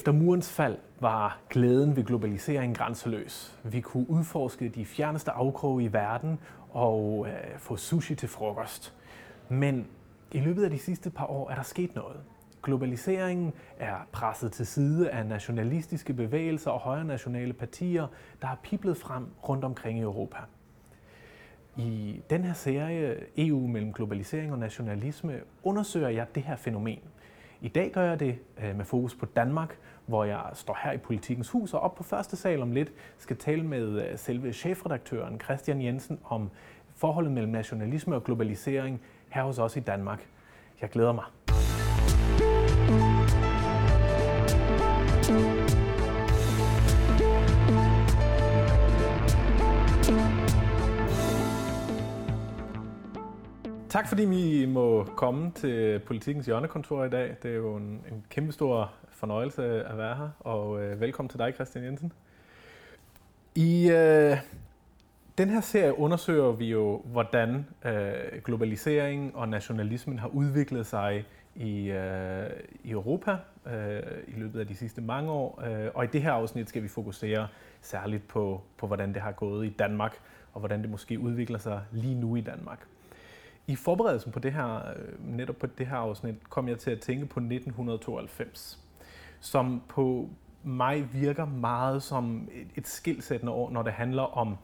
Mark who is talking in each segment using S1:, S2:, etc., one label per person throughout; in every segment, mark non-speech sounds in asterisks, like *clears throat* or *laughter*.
S1: Efter murens fald var glæden ved globalisering grænseløs. Vi kunne udforske de fjerneste afkroge i verden og øh, få sushi til frokost. Men i løbet af de sidste par år er der sket noget. Globaliseringen er presset til side af nationalistiske bevægelser og højre nationale partier, der har piblet frem rundt omkring i Europa. I den her serie EU mellem globalisering og nationalisme undersøger jeg det her fænomen. I dag gør jeg det øh, med fokus på Danmark, hvor jeg står her i Politikens Hus og op på første sal om lidt skal tale med øh, selve chefredaktøren Christian Jensen om forholdet mellem nationalisme og globalisering her hos os i Danmark. Jeg glæder mig. Fordi vi må komme til Politikens hjørnekontor i dag. Det er jo en, en kæmpe stor fornøjelse at være her, og øh, velkommen til dig, Christian Jensen. I øh, den her serie undersøger vi jo, hvordan øh, globaliseringen og nationalismen har udviklet sig i, øh, i Europa øh, i løbet af de sidste mange år. Øh, og i det her afsnit skal vi fokusere særligt på, på, hvordan det har gået i Danmark, og hvordan det måske udvikler sig lige nu i Danmark. I forberedelsen på det her, øh, netop på det her afsnit, kom jeg til at tænke på 1992, som på mig virker meget som et, et skilsættende år, når det handler om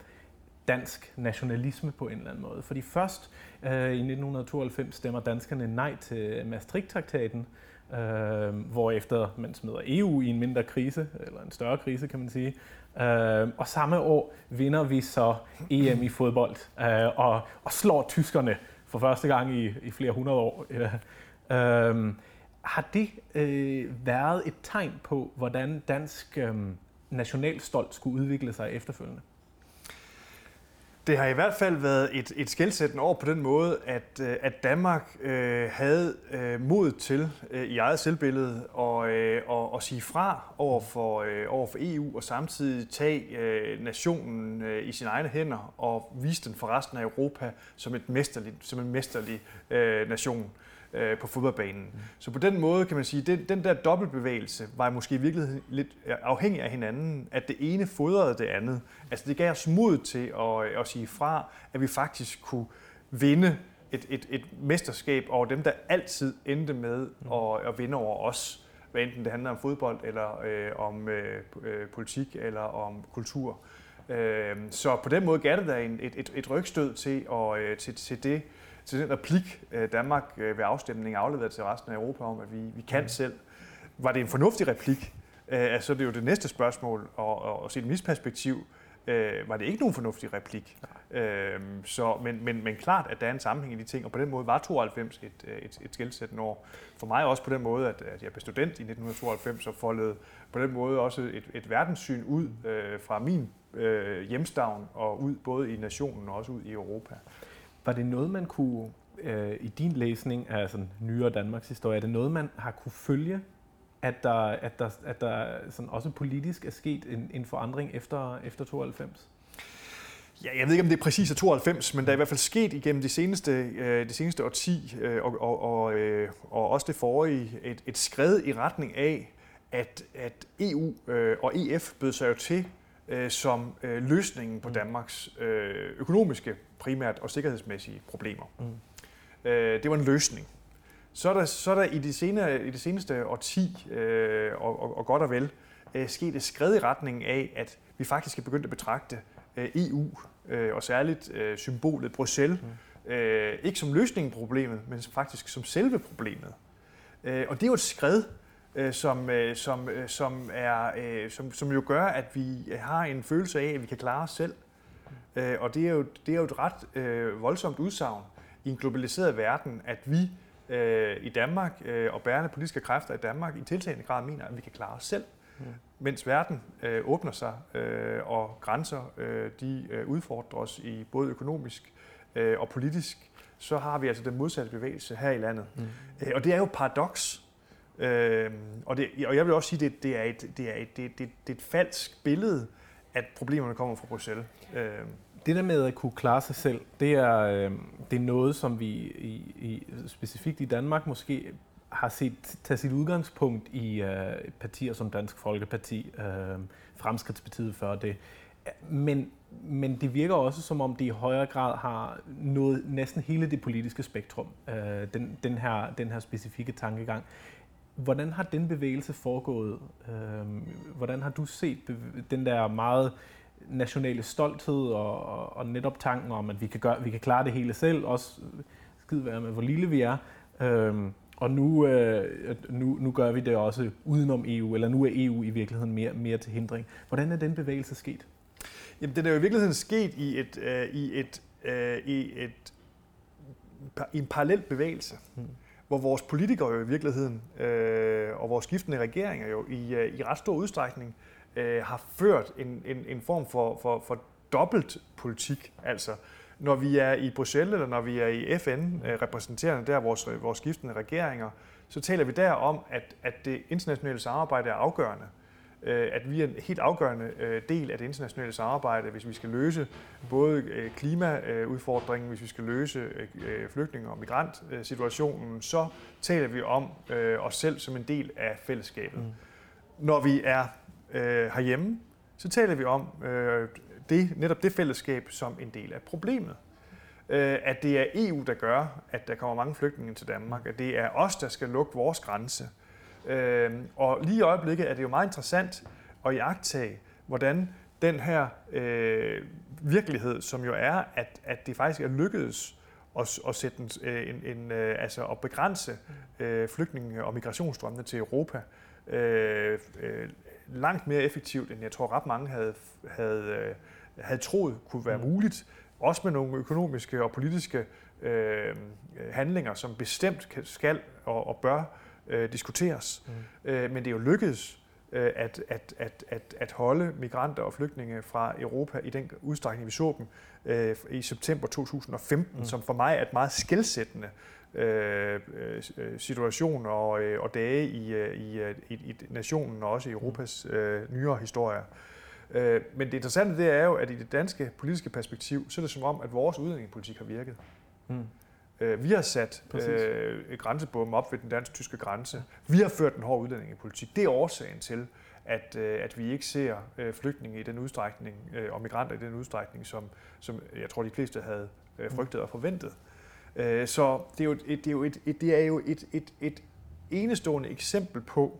S1: dansk nationalisme på en eller anden måde. Fordi først øh, i 1992 stemmer danskerne nej til Maastricht-traktaten, øh, hvorefter man smider EU i en mindre krise, eller en større krise kan man sige. Øh, og samme år vinder vi så EM i fodbold øh, og, og slår tyskerne for første gang i, i flere hundrede år. *laughs* Øh, har det øh, været et tegn på, hvordan dansk øh, nationalstolt skulle udvikle sig efterfølgende?
S2: Det har i hvert fald været et, et skældsættende år på den måde, at, øh, at Danmark øh, havde øh, mod til øh, i eget selvbillede og, øh, og, og sige fra over for, øh, over for EU og samtidig tage øh, nationen øh, i sine egne hænder og vise den for resten af Europa som, et mesterlig, som en mesterlig øh, nation. Øh, øh, på fodboldbanen. Mm. Så på den måde kan man sige, den, den der dobbeltbevægelse var måske i virkeligheden lidt afhængig af hinanden, at det ene fodrede det andet. Altså det gav os mod til at, at sige fra, at vi faktisk kunne vinde et, et, et mesterskab over dem, der altid endte med mm. at, at vinde over os. Hvad enten det handler om fodbold, eller øh, om øh, øh politik, eller om kultur. Øh, så på den måde gav det der en, et, et, et rygstød til, og, øh, til, til det, til den replik, øh, Danmark øh, ved afstemningen afleverede til resten af Europa om, at vi, vi kan mm. selv. Var det en fornuftig replik? Øh, så er det jo det næste spørgsmål, og, og, og set mit perspektiv, øh, var det ikke nogen fornuftig replik. Øh, så, men, men, men klart, at der er en sammenhæng i de ting, og på den måde var 92 et, et, et skældsættende år. For mig også på den måde, at, at jeg blev student i 1992 og foldede på den måde også et, et verdenssyn ud øh, fra min øh, hjemstavn og ud både i nationen og også ud i Europa.
S1: Var det noget, man kunne, øh, i din læsning af sådan nyere Danmarks historie, er det noget, man har kunne følge, at der, at der, at der sådan også politisk er sket en, en forandring efter, efter 92?
S2: Ja, jeg ved ikke, om det er præcis af 92, men der er i hvert fald sket igennem de seneste, øh, de seneste årti, øh, og, og, og, øh, og også det forrige, et, et skred i retning af, at, at EU øh, og EF bød sig jo til øh, som øh, løsningen på mm. Danmarks øh, økonomiske primært og sikkerhedsmæssige problemer. Mm. Øh, det var en løsning. Så er der, så er der i, de senere, i det seneste årti, øh, og, og, og godt og vel, øh, sket et skred i retning af, at vi faktisk er begyndt at betragte øh, EU, øh, og særligt øh, symbolet Bruxelles, mm. øh, ikke som løsningen på problemet, men faktisk som selve problemet. Øh, og det er jo et skred, øh, som, øh, som, øh, som, er, øh, som, som jo gør, at vi har en følelse af, at vi kan klare os selv. Øh, og det er, jo, det er jo et ret øh, voldsomt udsagn i en globaliseret verden, at vi øh, i Danmark øh, og bærende politiske kræfter i Danmark i tiltagende grad mener, at vi kan klare os selv. Mm. Mens verden øh, åbner sig, øh, og grænser øh, de øh, udfordrer os i både økonomisk øh, og politisk, så har vi altså den modsatte bevægelse her i landet. Mm. Øh, og det er jo paradoks, Øh, og, det, og jeg vil også sige, at det, det, er, et, det, er, et, det, det, det er et falsk billede, at problemerne kommer fra Bruxelles. Øh.
S1: Det der med at kunne klare sig selv, det er, øh, det er noget, som vi i, i, specifikt i Danmark måske har set tage sit udgangspunkt i øh, partier som Dansk Folkeparti, øh, Fremskridtspartiet før det. Men, men det virker også som om det i højere grad har nået næsten hele det politiske spektrum, øh, den, den, her, den her specifikke tankegang. Hvordan har den bevægelse foregået? Øh, hvordan har du set den der meget nationale stolthed og, og, og netop tanken om, at vi kan, gøre, vi kan klare det hele selv, også skide være med, hvor lille vi er. Øhm, og nu, øh, nu, nu gør vi det også udenom EU, eller nu er EU i virkeligheden mere, mere til hindring. Hvordan er den bevægelse sket?
S2: Jamen, den er jo i virkeligheden sket i et, øh, i et, øh, i et i en parallel bevægelse, hmm hvor vores politikere jo i virkeligheden, øh, og vores skiftende regeringer jo i, øh, i ret stor udstrækning, øh, har ført en, en, en form for, for, for dobbelt politik. Altså, når vi er i Bruxelles, eller når vi er i FN, øh, repræsenterende der vores, øh, vores skiftende regeringer, så taler vi der om, at, at det internationale samarbejde er afgørende. Øh, at vi er en helt afgørende øh, del af det internationale samarbejde, hvis vi skal løse både øh, klimaudfordringen, hvis vi skal løse øh, flygtninge- og migrantsituationen, så taler vi om øh, os selv som en del af fællesskabet. Mm. Når vi er øh, herhjemme, så taler vi om øh, det, netop det fællesskab som en del af problemet. Øh, at det er EU, der gør, at der kommer mange flygtninge til Danmark, at det er os, der skal lukke vores grænse. Øh, og lige i øjeblikket er det jo meget interessant at iagtage, hvordan den her øh, virkelighed, som jo er, at, at det faktisk er lykkedes at, at, sætte en, en, en, altså at begrænse øh, flygtninge- og migrationsstrømmene til Europa, øh, øh, langt mere effektivt, end jeg tror ret mange havde, havde, øh, havde troet kunne være mm. muligt. Også med nogle økonomiske og politiske øh, handlinger, som bestemt skal og, og bør øh, diskuteres. Mm. Øh, men det er jo lykkedes øh, at, at, at, at, at holde migranter og flygtninge fra Europa i den udstrækning, vi så dem øh, i september 2015, mm. som for mig er et meget skældsættende Øh, øh, situation og, øh, og dage i, i, i, i nationen og også i Europas øh, nyere historie. Øh, men det interessante det er jo, at i det danske politiske perspektiv, så er det som om, at vores udlændingepolitik har virket. Mm. Øh, vi har sat øh, grænsebommen op ved den dansk-tyske grænse. Vi har ført en hård udlændingepolitik. Det er årsagen til, at, øh, at vi ikke ser øh, flygtninge i den udstrækning, øh, og migranter i den udstrækning, som, som jeg tror, de fleste havde øh, frygtet og forventet. Øh, så det er jo, et, det er jo, et, et, det er jo et, et, et enestående eksempel på,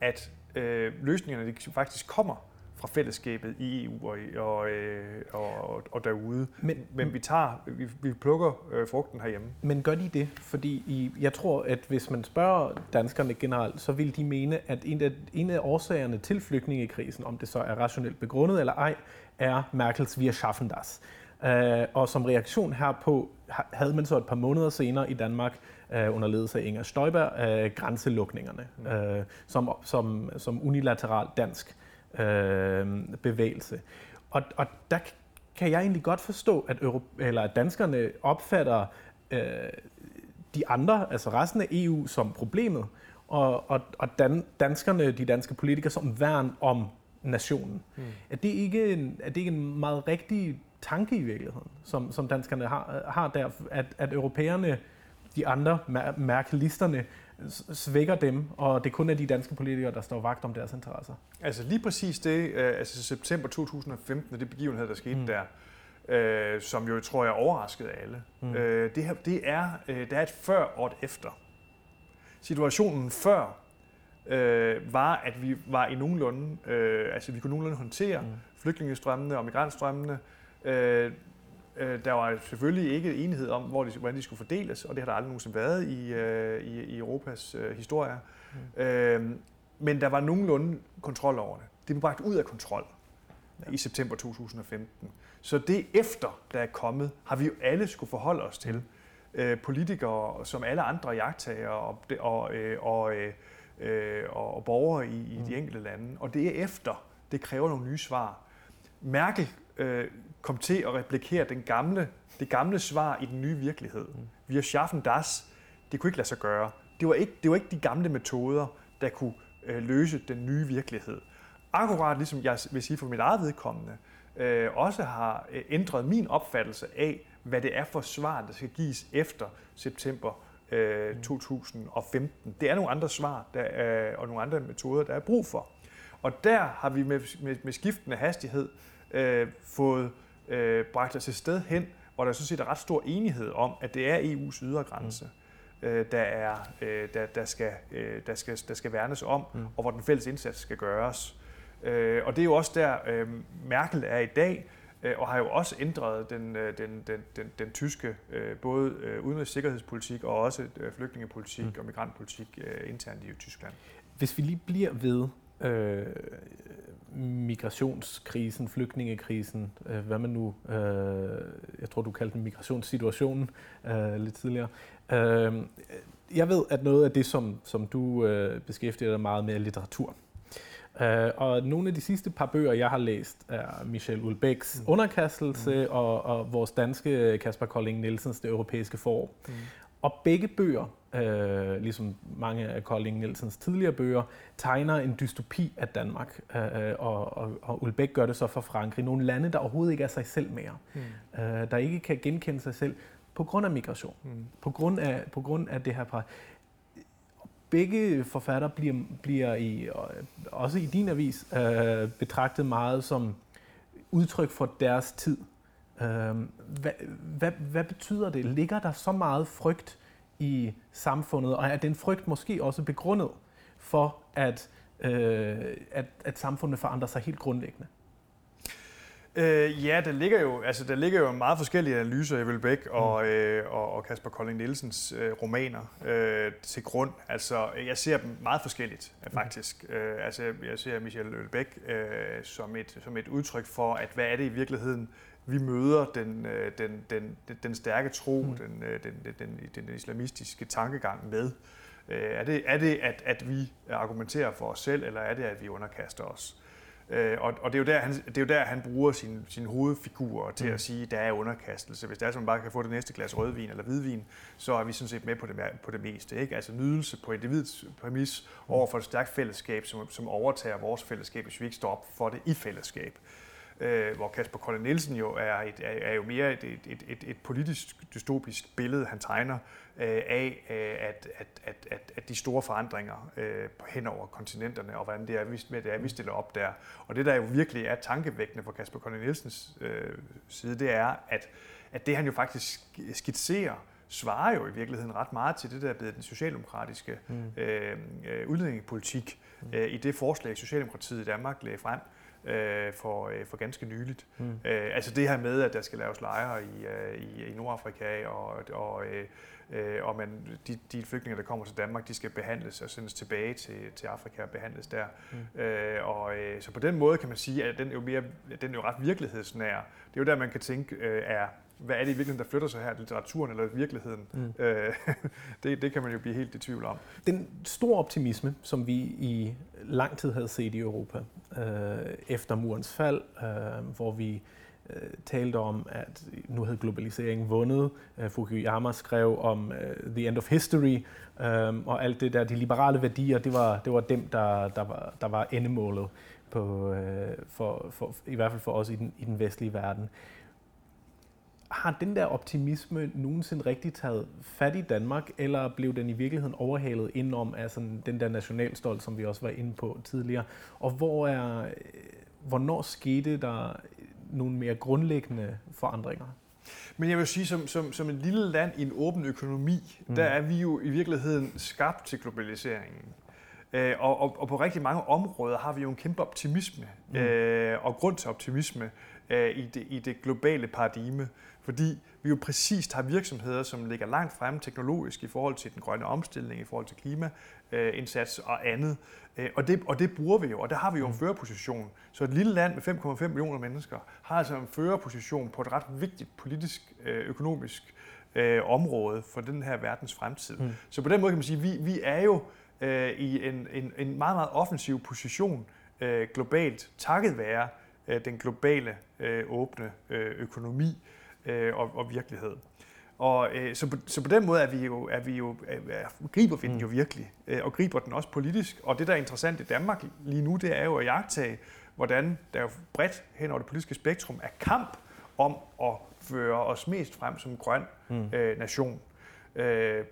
S2: at øh, løsningerne de faktisk kommer fra fællesskabet i EU og, og, øh, og, og derude. Men, men vi tager, vi, vi plukker øh, frugten herhjemme.
S1: Men gør de det? Fordi I, jeg tror, at hvis man spørger danskerne generelt, så vil de mene, at en af, en af årsagerne til flygtningekrisen, om det så er rationelt begrundet eller ej, er Merkels Wir schaffen das. Uh, og som reaktion herpå havde man så et par måneder senere i Danmark uh, under ledelse af Inger Støjberg uh, grænselukningerne mm. som, som, som unilateral dansk uh, bevægelse. Og, og der kan jeg egentlig godt forstå, at, Euro- eller at danskerne opfatter uh, de andre, altså resten af EU, som problemet, og, og, og dan, danskerne, de danske politikere, som værn om nationen. Mm. Er, det ikke en, er det ikke en meget rigtig tanke i virkeligheden, som, som danskerne har, har der, at, at europæerne, de andre mærkelisterne, svækker dem, og det kun er de danske politikere, der står vagt om deres interesser.
S2: Altså lige præcis det, øh, altså september 2015, det begivenhed, der skete mm. der, øh, som jo tror jeg overraskede alle, mm. øh, det, her, det er, øh, der er et før og et efter. Situationen før øh, var, at vi var i nogenlunde, øh, altså vi kunne nogenlunde håndtere mm. flygtningestrømmene og migrantstrømmene, Øh, øh, der var selvfølgelig ikke enighed om, hvor de, hvordan de skulle fordeles, og det har der aldrig nogensinde været i, øh, i, i Europas øh, historie. Mm. Øh, men der var nogenlunde kontrol over det. Det blev bragt ud af kontrol ja. i september 2015. Så det efter, der er kommet, har vi jo alle skulle forholde os til. Øh, politikere, som alle andre jagttager og, og, øh, og, øh, og, og borgere i, i mm. de enkelte lande. Og det er efter, det kræver nogle nye svar. Merkel øh, kom til at replikere den gamle, det gamle svar i den nye virkelighed. Mm. Vi har schaffen das. Det kunne ikke lade sig gøre. Det var ikke, det var ikke de gamle metoder, der kunne øh, løse den nye virkelighed. Akkurat ligesom jeg vil sige for mit eget vedkommende, øh, også har øh, ændret min opfattelse af, hvad det er for svar, der skal gives efter september øh, 2015. Det er nogle andre svar der er, og nogle andre metoder, der er brug for. Og der har vi med, med, med skiftende hastighed øh, fået øh, bragt os et sted hen, hvor der sådan set er ret stor enighed om, at det er EU's ydre grænse. Mm. Øh, der, er, øh, der, der, skal, øh, der, skal, der skal værnes om, mm. og hvor den fælles indsats skal gøres. Øh, og det er jo også der, øh, Merkel er i dag, øh, og har jo også ændret den, øh, den, den, den, den tyske øh, både øh, udenrigs- sikkerhedspolitik og også øh, flygtningepolitik mm. og migrantpolitik øh, internt i Tyskland.
S1: Hvis vi lige bliver ved øh, migrationskrisen, flygtningekrisen, øh, hvad man nu, øh, jeg tror du kaldte den migrationssituationen øh, lidt tidligere. Øh, jeg ved, at noget af det, som, som du øh, beskæftiger dig meget med, er litteratur. Uh, og nogle af de sidste par bøger, jeg har læst, er Michel Ulbæks mm. Underkastelse mm. Og, og vores danske Kasper Kolding Nielsens Det Europæiske Forår. Mm. Og begge bøger, uh, ligesom mange af Kolding Nielsens tidligere bøger, tegner en dystopi af Danmark. Uh, og, og, og Ulbæk gør det så for Frankrig. Nogle lande, der overhovedet ikke er sig selv mere. Mm. Uh, der ikke kan genkende sig selv på grund af migration. Mm. På, grund af, på grund af det her par begge forfattere bliver, bliver i, også i din avis øh, betragtet meget som udtryk for deres tid. Øh, hvad, hvad, hvad betyder det? Ligger der så meget frygt i samfundet, og er den frygt måske også begrundet for, at, øh, at, at samfundet forandrer sig helt grundlæggende?
S2: Øh, ja, der ligger jo, altså der ligger jo meget forskellige analyser i Bæk og, mm. øh, og, og Kasper Kolding Nielsens øh, romaner øh, til grund. Altså, jeg ser dem meget forskelligt, mm. faktisk. Mm. Øh, altså, jeg ser Michel Ølbæk øh, som, et, som et udtryk for, at hvad er det i virkeligheden, vi møder den, øh, den, den, den, den stærke tro, mm. den, øh, den, den, den, den islamistiske tankegang med. Øh, er det, er det at, at vi argumenterer for os selv, eller er det, at vi underkaster os? Og, og det, er jo der, han, det er jo der, han bruger sin, sin hovedfigur til mm. at sige, at der er underkastelse. Hvis det er, som man bare kan få det næste glas rødvin eller hvidvin, så er vi sådan set med på det, på det meste. Ikke? Altså nydelse på individets præmis mm. over for et stærkt fællesskab, som, som overtager vores fællesskab, hvis vi ikke står op for det i fællesskab øh, hvor Kasper Kolle Nielsen jo er, et, er, er jo mere et, et, et, et politisk dystopisk billede, han tegner øh, af, øh, at, at, at, at, at de store forandringer øh, hen over kontinenterne, og hvordan det er, med det er, vi stiller op der. Og det, der jo virkelig er tankevækkende for Kasper Kolle Nielsens øh, side, det er, at, at det han jo faktisk skitserer, svarer jo i virkeligheden ret meget til det, der er blevet den socialdemokratiske mm. øh, udlændingepolitik mm. øh, i det forslag, Socialdemokratiet i Danmark lagde frem øh, for, øh, for ganske nyligt. Mm. Øh, altså det her med, at der skal laves lejre i, øh, i, i Nordafrika, og, og, øh, øh, og man, de, de flygtninge, der kommer til Danmark, de skal behandles og sendes tilbage til, til Afrika og behandles der. Mm. Øh, og, øh, så på den måde kan man sige, at den er jo, mere, den er jo ret virkelighedsnær. Det er jo der, man kan tænke, øh, er hvad er det i virkeligheden, der flytter sig her, litteraturen eller virkeligheden? Mm. Øh, *laughs* det, det kan man jo blive helt i tvivl om.
S1: Den store optimisme, som vi i lang tid havde set i Europa, øh, efter murens fald, øh, hvor vi øh, Øh, talte om, at nu havde globaliseringen vundet. Øh, Fukuyama skrev om uh, The End of History, øh, og alt det der, de liberale værdier, det var, det var dem, der, der, var, der var endemålet på, øh, for, for, i hvert fald for os i den, i den vestlige verden har den der optimisme nogensinde rigtig taget fat i Danmark, eller blev den i virkeligheden overhalet indenom af sådan den der nationalstolt, som vi også var inde på tidligere? Og hvor er, øh, hvornår skete der nogle mere grundlæggende forandringer?
S2: Men jeg vil sige, som, som, som et lille land i en åben økonomi, mm. der er vi jo i virkeligheden skabt til globaliseringen. Øh, og, og, og på rigtig mange områder har vi jo en kæmpe optimisme, mm. øh, og grund til optimisme øh, i, det, i det globale paradigme. Fordi vi jo præcist har virksomheder, som ligger langt fremme teknologisk i forhold til den grønne omstilling, i forhold til klimaindsats og andet. Øh, og det, og det bruger vi jo, og der har vi jo en mm. førerposition. Så et lille land med 5,5 millioner mennesker har altså en førerposition på et ret vigtigt politisk, øh, økonomisk øh, område for den her verdens fremtid. Mm. Så på den måde kan man sige, at vi, vi er jo øh, i en, en, en meget, meget offensiv position øh, globalt, takket være den globale øh, åbne øh, økonomi øh, og, og virkelighed. Og øh, så, på, så på den måde er vi jo, er vi jo, er, griber vi den jo mm. virkelig, øh, og griber den også politisk. Og det, der er interessant i Danmark lige nu, det er jo at jagtage, hvordan der jo bredt hen over det politiske spektrum er kamp om at føre os mest frem som grøn mm. øh, nation. Øh,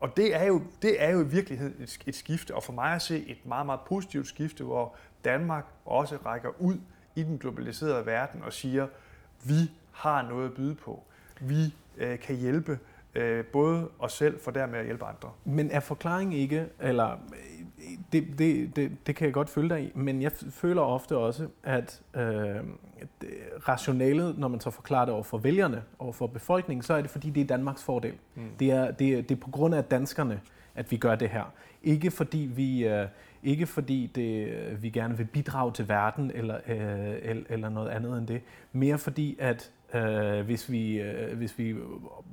S2: og det er, jo, det er jo i virkeligheden et, et skifte, og for mig at se et meget, meget positivt skifte, hvor Danmark også rækker ud i den globaliserede verden og siger, vi har noget at byde på. Vi øh, kan hjælpe øh, både os selv, for dermed at hjælpe andre.
S1: Men er forklaringen ikke, eller det, det, det, det kan jeg godt følge dig i, men jeg føler ofte også, at øh, rationalet, når man så forklarer det over for vælgerne, over for befolkningen, så er det fordi, det er Danmarks fordel. Mm. Det, er, det, det er på grund af danskerne, at vi gør det her. Ikke fordi vi, øh, ikke fordi det, øh, vi gerne vil bidrage til verden eller, øh, eller noget andet end det. Mere fordi, at Øh, hvis, vi, øh, hvis, vi,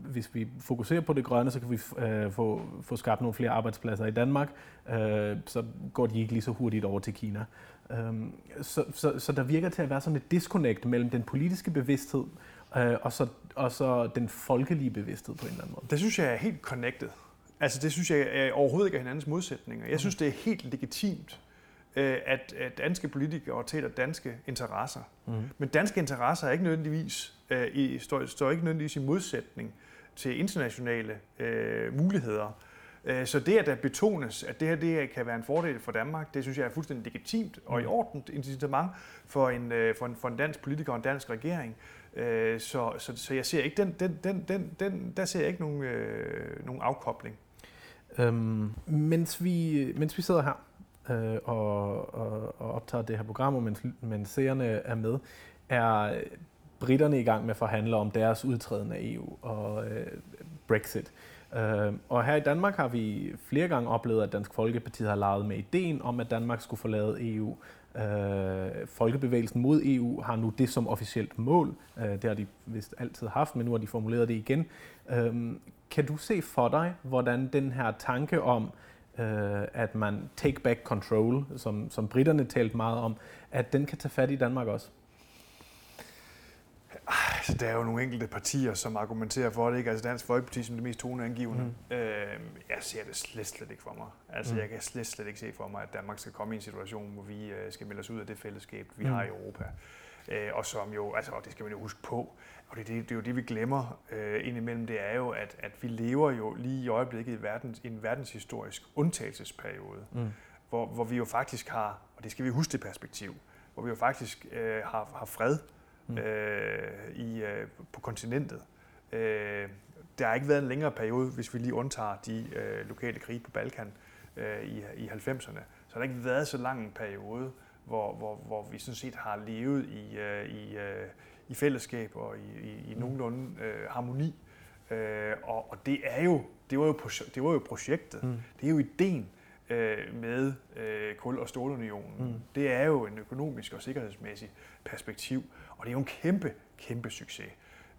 S1: hvis vi fokuserer på det grønne, så kan vi øh, få, få skabt nogle flere arbejdspladser i Danmark, øh, så går de ikke lige så hurtigt over til Kina. Øh, så, så, så der virker til at være sådan et disconnect mellem den politiske bevidsthed øh, og, så, og så den folkelige bevidsthed på en eller anden måde.
S2: Det synes jeg er helt connected. Altså det synes jeg er overhovedet ikke er hinandens modsætninger. Jeg synes, det er helt legitimt Øh, at, danske politikere taler danske interesser. Mm. Men danske interesser er ikke nødvendigvis, øh, i, står, står ikke nødvendigvis i modsætning til internationale øh, muligheder. Øh, så det, at der betones, at det her det kan være en fordel for Danmark, det synes jeg er fuldstændig legitimt og i mm. orden incitament for en, for en, for en dansk politiker og en dansk regering. Så, så, så jeg ser ikke den, den, den, den, den, der ser jeg ikke nogen, øh, nogen afkobling.
S1: Øhm, mens, vi, mens vi sidder her, øh, og, og, og optager det her program, og mens, mens seerne er med, er britterne i gang med at forhandle om deres udtræden af EU og øh, Brexit. Øh, og her i Danmark har vi flere gange oplevet, at Dansk Folkeparti har leget med ideen om, at Danmark skulle forlade EU. Øh, Folkebevægelsen mod EU har nu det som officielt mål. Øh, det har de vist altid haft, men nu har de formuleret det igen. Øh, kan du se for dig, hvordan den her tanke om, øh, at man take back control, som, som britterne talte meget om, at den kan tage fat i Danmark også?
S2: Altså, der er jo nogle enkelte partier, som argumenterer for det. Ikke? Altså Dansk Folkeparti som det mest toneangivende. Mm. Øh, jeg ser det slet, slet ikke for mig. Altså, mm. jeg kan slet, slet ikke se for mig, at Danmark skal komme i en situation, hvor vi øh, skal melde os ud af det fællesskab, vi mm. har i Europa. Øh, og som jo, altså, og det skal man jo huske på, og det, det, det er jo det, vi glemmer øh, indimellem, det er jo, at, at vi lever jo lige i øjeblikket i, verden, i en verdenshistorisk undtagelsesperiode, mm. hvor, hvor vi jo faktisk har, og det skal vi huske det perspektiv, hvor vi jo faktisk øh, har, har fred mm. øh, i, øh, på kontinentet. Øh, der har ikke været en længere periode, hvis vi lige undtager de øh, lokale krige på Balkan øh, i, i 90'erne. Så har der ikke været så lang en periode, hvor, hvor, hvor vi sådan set har levet i, øh, i, øh, i fællesskab og i, i, i nogenlunde øh, harmoni. Øh, og, og det er jo det var jo, det var jo projektet. Mm. Det er jo ideen øh, med øh, kul- og stålunionen. Mm. Det er jo en økonomisk og sikkerhedsmæssig perspektiv, og det er jo en kæmpe, kæmpe succes.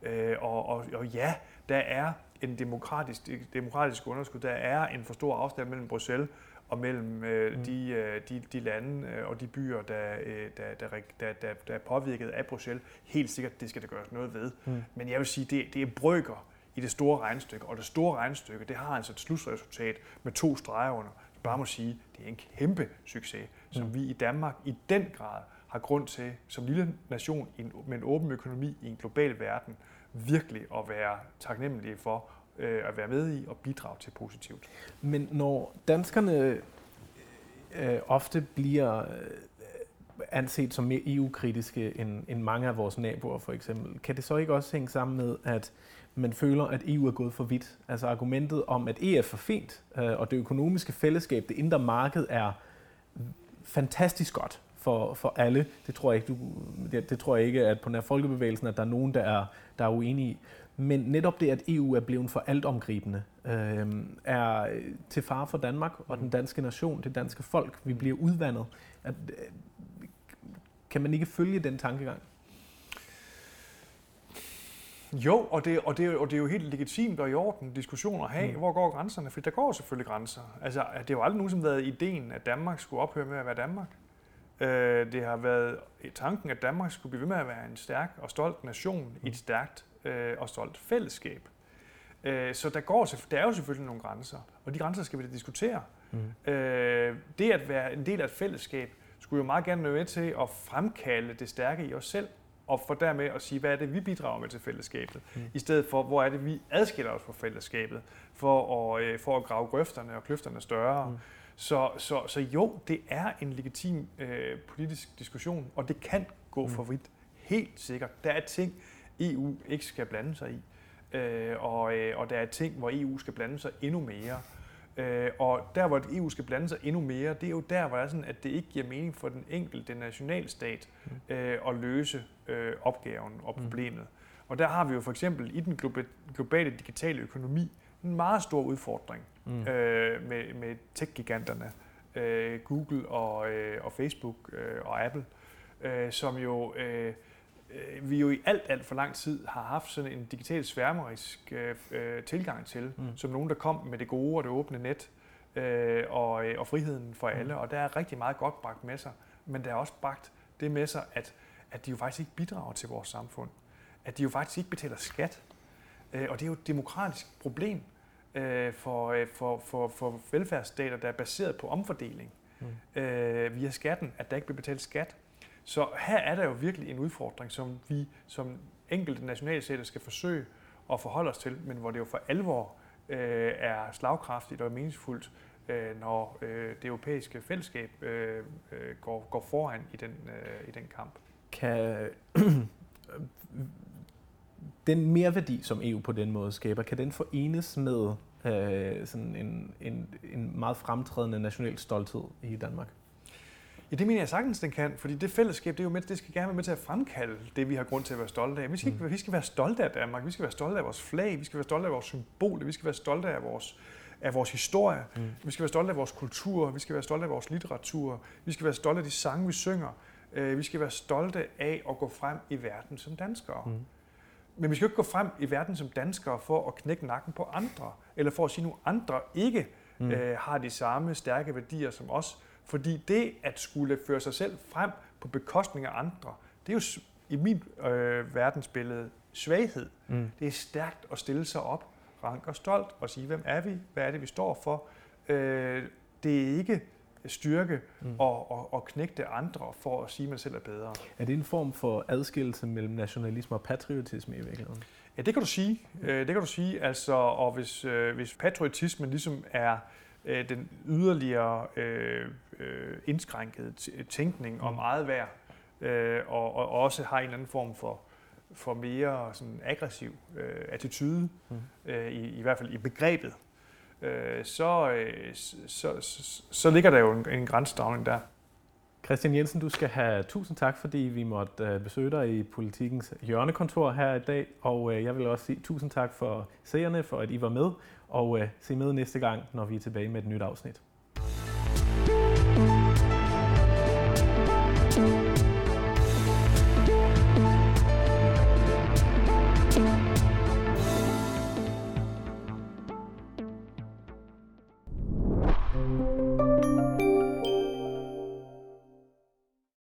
S2: Øh, og, og, og ja, der er en demokratisk, demokratisk underskud. Der er en for stor afstand mellem Bruxelles og mellem øh, mm. de, øh, de, de lande øh, og de byer, der, øh, der, der, der, der, der er påvirket af Bruxelles. Helt sikkert, det skal der gøres noget ved. Mm. Men jeg vil sige, det, det er brøker i det store regnstykke, og det store regnstykke, det har altså et slutresultat med to streger under. Jeg bare må sige, det er en kæmpe succes, som mm. vi i Danmark i den grad har grund til, som lille nation med en åben økonomi i en global verden, virkelig at være taknemmelige for øh, at være med i og bidrage til positivt.
S1: Men når danskerne øh, ofte bliver øh, anset som mere EU-kritiske end, end mange af vores naboer for eksempel, kan det så ikke også hænge sammen med, at man føler, at EU er gået for vidt? Altså argumentet om, at EF er for fint, øh, og det økonomiske fællesskab, det indre marked er fantastisk godt for, for alle. Det tror jeg ikke, du, det, det tror jeg ikke, at på nær folkebevægelsen, at der er nogen, der er, der er uenige i. Men netop det, at EU er blevet for altomgribende, øh, er til fare for Danmark og den danske nation, det danske folk. Vi bliver udvandet. At, øh, kan man ikke følge den tankegang?
S2: Jo, og det, og, det, og det er jo helt legitimt og i orden diskussioner at have, mm. hvor går grænserne? For der går selvfølgelig grænser. Altså, det har jo aldrig nogensinde været ideen, at Danmark skulle ophøre med at være Danmark. Øh, det har været i tanken, at Danmark skulle blive ved med at være en stærk og stolt nation mm. i et stærkt øh, og stolt fællesskab. Øh, så der, går, der er jo selvfølgelig nogle grænser, og de grænser skal vi da diskutere. Mm. Øh, det at være en del af et fællesskab, skulle jo meget gerne være med til at fremkalde det stærke i os selv. og for dermed at sige, hvad er det, vi bidrager med til fællesskabet, mm. i stedet for, hvor er det, vi adskiller os fra fællesskabet, for at, øh, for at grave grøfterne og kløfterne større. Mm. Så, så, så jo, det er en legitim øh, politisk diskussion, og det kan gå mm. for vidt. Helt sikkert. Der er ting, EU ikke skal blande sig i, øh, og, øh, og der er ting, hvor EU skal blande sig endnu mere. Øh, og der, hvor EU skal blande sig endnu mere, det er jo der, hvor det er sådan, at det ikke giver mening for den enkelte nationalstat mm. øh, at løse øh, opgaven og mm. problemet. Mm. Og der har vi jo for eksempel i den globale digitale økonomi en meget stor udfordring mm. øh, med, med tech-giganterne, øh, Google og, øh, og Facebook øh, og Apple, øh, som jo øh, øh, vi jo i alt, alt for lang tid har haft sådan en digital sværmerisk øh, øh, tilgang til, mm. som nogen, der kom med det gode og det åbne net øh, og, øh, og friheden for mm. alle. Og der er rigtig meget godt bragt med sig, men der er også bragt det med sig, at, at de jo faktisk ikke bidrager til vores samfund. At de jo faktisk ikke betaler skat. Øh, og det er jo et demokratisk problem øh, for, øh, for, for, for velfærdsstater, der er baseret på omfordeling mm. øh, via skatten, at der ikke bliver betalt skat. Så her er der jo virkelig en udfordring, som vi som enkelte nationalstater skal forsøge at forholde os til, men hvor det jo for alvor øh, er slagkraftigt og meningsfuldt, øh, når øh, det europæiske fællesskab øh, øh, går, går foran i den, øh, i den kamp.
S1: Kan *clears throat* den merværdi, som EU på den måde skaber, kan den forenes med øh, sådan en, en, en meget fremtrædende national stolthed i Danmark?
S2: Ja, det mener jeg sagtens, den kan, fordi det fællesskab, det, er jo med, det skal gerne være med til at fremkalde det, vi har grund til at være stolte af. Vi skal, mm. vi skal være stolte af Danmark, vi skal være stolte af vores flag, vi skal være stolte af vores symbol, vi skal være stolte af vores, af vores historie, mm. vi skal være stolte af vores kultur, vi skal være stolte af vores litteratur, vi skal være stolte af de sange, vi synger, øh, vi skal være stolte af at gå frem i verden som danskere. Mm. Men vi skal ikke gå frem i verden som danskere for at knække nakken på andre, eller for at sige, at andre ikke mm. øh, har de samme stærke værdier som os. Fordi det at skulle føre sig selv frem på bekostning af andre, det er jo i min øh, verdensbillede svaghed. Mm. Det er stærkt at stille sig op, rank og stolt, og sige, hvem er vi? Hvad er det, vi står for? Øh, det er ikke styrke mm. og, og, og knægte andre for at sige, at man selv er bedre.
S1: Er det en form for adskillelse mellem nationalisme og patriotisme i virkeligheden?
S2: Ja, det kan du sige. Mm. Det kan du sige. Altså, og hvis, øh, hvis patriotismen ligesom er øh, den yderligere øh, øh, indskrænkede tænkning mm. om eget værd, øh, og, og også har en eller anden form for, for mere sådan aggressiv øh, attitude, mm. øh, i, i hvert fald i begrebet, øh, så, øh, så, så, så ligger der jo en, en grænsedragning der.
S1: Christian Jensen, du skal have tusind tak, fordi vi måtte øh, besøge dig i politikens hjørnekontor her i dag. Og øh, jeg vil også sige tusind tak for seerne, for at I var med. Og øh, se med næste gang, når vi er tilbage med et nyt afsnit.